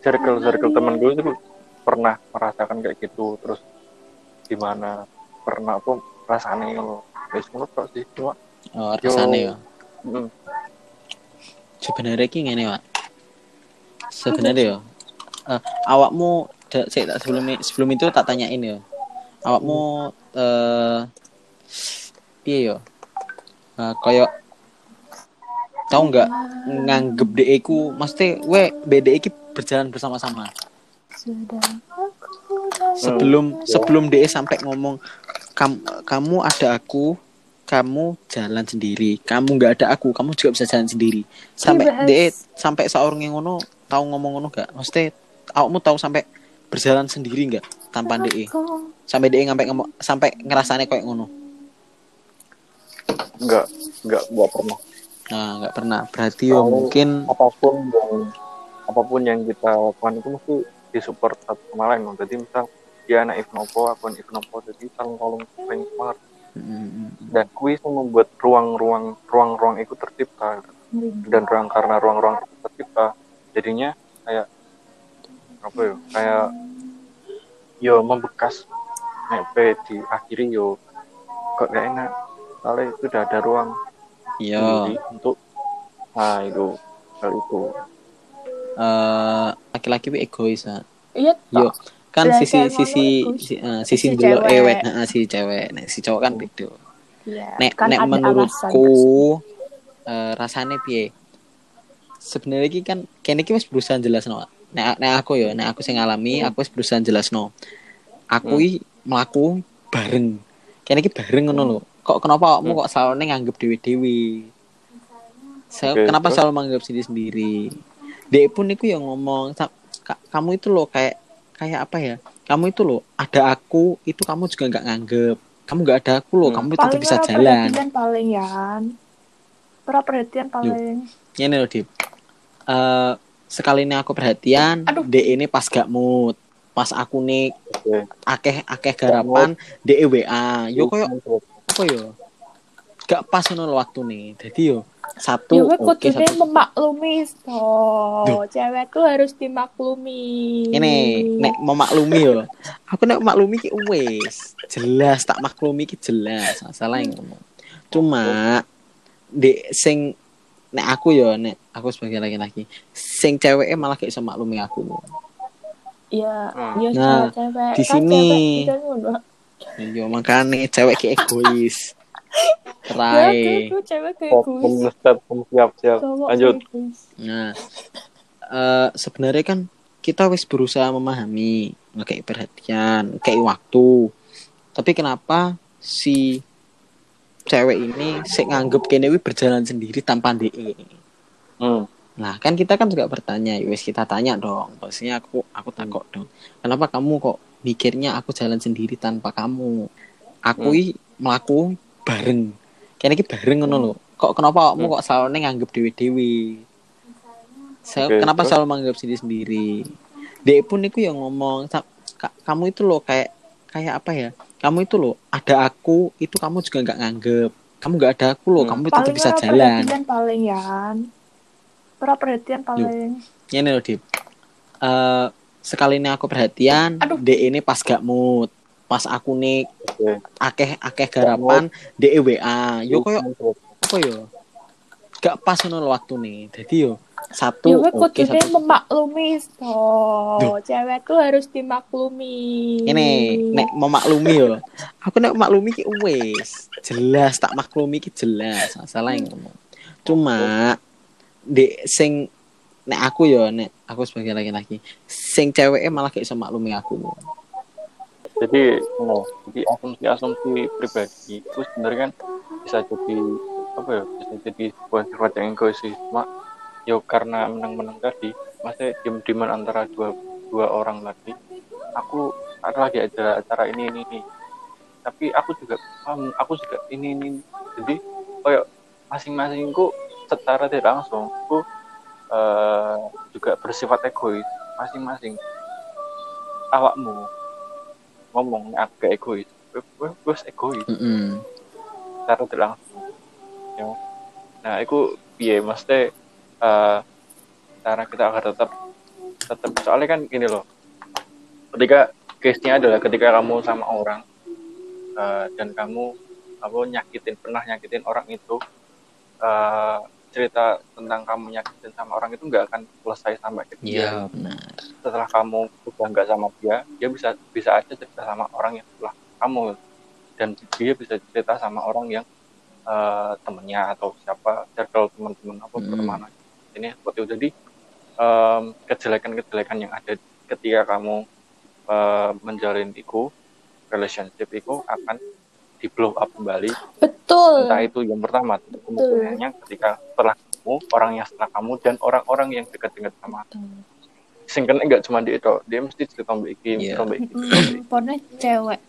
circle circle temen gue itu pernah merasakan kayak gitu. Terus gimana? Pernah apa rasanya lo wis ngono tok sih. Cuma oh rasane ya? Mm, sebenarnya ki ngene Pak sebenarnya ya eh, awakmu da- tak sebelum sebelum itu tak tanyain ya. Awakmu eh piye ya? Eh, koyo tau nggak nganggep DE ku mesti we BDE ki berjalan bersama-sama. Sudah. Sebelum sebelum DE sampai ngomong "Kam- kamu ada aku kamu jalan sendiri. Kamu nggak ada aku kamu juga bisa jalan sendiri. Sampai. DE sampai seorang yang ngono tahu ngomong ngono gak mesti awakmu tahu sampai berjalan sendiri nggak tanpa DE sampai DE sampai ngomong sampai ngerasane kayak ngono? Enggak enggak enggak pernah. Nah nggak pernah. Berarti yo Tahu. mungkin apa pun yang apa pun yang kita lakukan itu mesti disupport satu sama lain jadi misal dia anak Ivnopo aku anak Ivnopo jadi saling tolong saling mm, dan kuis membuat ruang-ruang ruang-ruang itu tercipta. Dan ruang karena ruang-ruang itu tercipta jadinya kayak apa ya kayak yo membekas. Nepe di akhiri yo kok gak enak? Soalnya itu udah ada ruang. Sendiri untuk nah itu hal itu eh laki-laki wi egois ah. iya yo kan Lah, sisi kayak ngono sisi egois. si, eh, sisi Si dulu ewet nah, si cewek. Nek si cowok kan beda. Iya nek kan nek menurutku eh, rasanya piye? Sebenarnya iki kan kene iki wis berusaha jelas no nek nek aku ya nek aku sing ngalami aku wis berusaha jelas no aku Hmm. iki mlaku bareng. Kene iki bareng ngono lho. Kok kenapa kamu kok selalu nganggep dewi-dewi saya Oke, kenapa terus? selalu menganggap sendiri sendiri dia pun itu yang ngomong "Sa- ka- kamu itu loh kayak kayak apa ya? Kamu itu loh ada aku itu kamu juga nggak nganggep. Kamu nggak ada aku loh Hmm. kamu tetap bisa jalan. perhatian paling ya ora perhatian paling. Ini loh Dip. Eh, sekali ini aku perhatian Aduh. de ini pas gak mood. Pas aku nih akeh akeh garapan de WA yo koyo apa yo? Gak pas lho waktu nih. Jadi yo satu ya oke kudune satu. memaklumi toh. Cewek tuh harus dimaklumi. Ini nek memaklumi yo. Aku nek maklumi ki wis jelas tak maklumi ki jelas masalah yang ngomong. Cuma di sing nek aku yo nek aku sebagai laki-laki sing ceweknya malah gak iso maklumi aku. Ya Hmm. ya Nah, cewek. di kan sini. cewek yo makanya cewek ki egois Rai kayak Siap, siap. Lanjut. Nah, eh sebenarnya kan kita wis berusaha memahami, kayak perhatian, kayak waktu. Tapi kenapa si cewek ini sih nganggep kene wi berjalan sendiri tanpa DE? Hmm. Nah, kan kita kan juga bertanya, ya wis kita tanya dong. Pastinya aku aku takut dong. Kenapa kamu kok mikirnya aku jalan sendiri tanpa kamu? Aku Hmm. melaku bareng. Kene iki bareng ngono lho. Kok kenapa kamu Hmm. kok selalu nganggep dewi-dewi? Saya Oke, kenapa terus? selalu menganggap sendiri sendiri? Dek pun itu yang ngomong, "Sa- Ka- kamu itu loh kayak kayak apa ya? Kamu itu loh ada aku, itu kamu juga nggak nganggep. Kamu nggak ada aku loh, Hmm. kamu tetap paling bisa jalan. perhatian paling ya ora perhatian paling ini loh Dip Eh, sekali ini aku perhatian Aduh. D ini pas gak mood pas aku nih. Akeh akeh garapan D WA yo koyo apa yo? Gak pas ngono lho waktu nih jadi yo satu oke kudune satu memaklumi toh. Duh. cewek tuh harus dimaklumi. Ini nek memaklumi yo. Aku nek maklumi ki wis jelas. Tak maklumi ki jelas. Masalah yang ngomong. Cuma di sing nek aku yo nek aku sebagai laki-laki sing ceweknya malah gak iso maklumi aku Jadi, no, jadi asumsi-asumsi pribadi itu sebenarnya kan bisa jadi apa ya? Bisa jadi sebuah sifat yang egois. Cuma yo karena menang-menang tadi, masih diem-dieman antara dua dua orang lagi. Aku lagi ada acara ini ini ini. Tapi aku juga paham, aku juga ini ini. Jadi kayak masing-masingku secara tidak langsung aku eh, juga bersifat egois masing-masing awakmu ngomong agak egois. Gue gue egois. Mm-mm. secara tidak langsung ya. nah itu piye? Mesti eh cara kita agar tetap tetap soalnya kan gini loh. Ketika case-nya adalah ketika kamu sama orang uh, dan kamu apa nyakitin pernah nyakitin orang itu uh, cerita tentang kamu nyakitin sama orang itu nggak akan selesai sampai ke dia. Iya benar. Setelah kamu udah nggak sama dia, dia bisa bisa aja cerita sama orang yang setelah kamu dan dia bisa cerita sama orang yang uh, temennya atau siapa circle teman-teman apa Hmm. pertemanan ini seperti itu jadi um, kejelekan-kejelekan yang ada ketika kamu uh, menjalin itu relationship itu akan di blow up kembali Betul. Entah itu yang pertama kemungkinannya ketika setelah kamu orang yang setelah kamu dan orang-orang yang dekat-dekat sama sing kena enggak cuma dia itu dia mesti cerita mbak iki Iya. iki cerita mbak iki. Pokoknya cewek